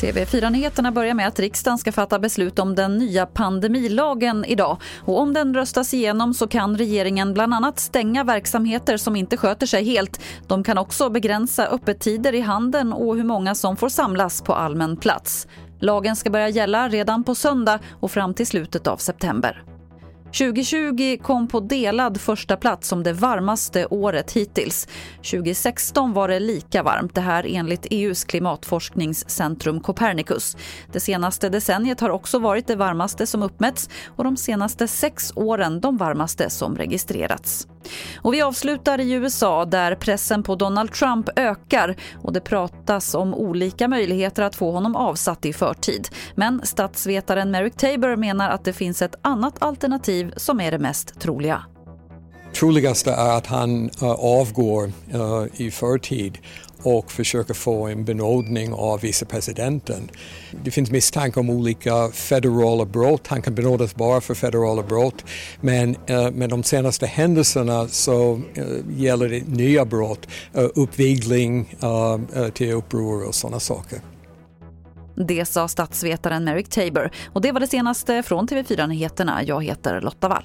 TV4-nyheterna börjar med att riksdagen ska fatta beslut om den nya pandemilagen idag. Och om den röstas igenom så kan regeringen bland annat stänga verksamheter som inte sköter sig helt. De kan också begränsa öppettider i handeln och hur många som får samlas på allmän plats. Lagen ska börja gälla redan på söndag och fram till slutet av september. 2020 kom på delad första plats som det varmaste året hittills. 2016 var det lika varmt, det här enligt EUs klimatforskningscentrum Copernicus. Det senaste decenniet har också varit det varmaste som uppmätts och de senaste sex åren de varmaste som registrerats. Och vi avslutar i USA där pressen på Donald Trump ökar och det pratas om olika möjligheter att få honom avsatt i förtid. Men statsvetaren Merrick Tabor menar att det finns ett annat alternativ som är det mest troliga. Troligaste är att han uh, avgår uh, i förtid och försöker få en benådning av vicepresidenten. Det finns misstanke om olika federala brott. Han kan benådas bara för federala brott. Men uh, med de senaste händelserna så uh, gäller det nya brott, uh, uppvigling till uppror och sådana saker. Det sa statsvetaren Merrick Tabor och det var det senaste från TV4 Nyheterna. Jag heter Lotta Wall.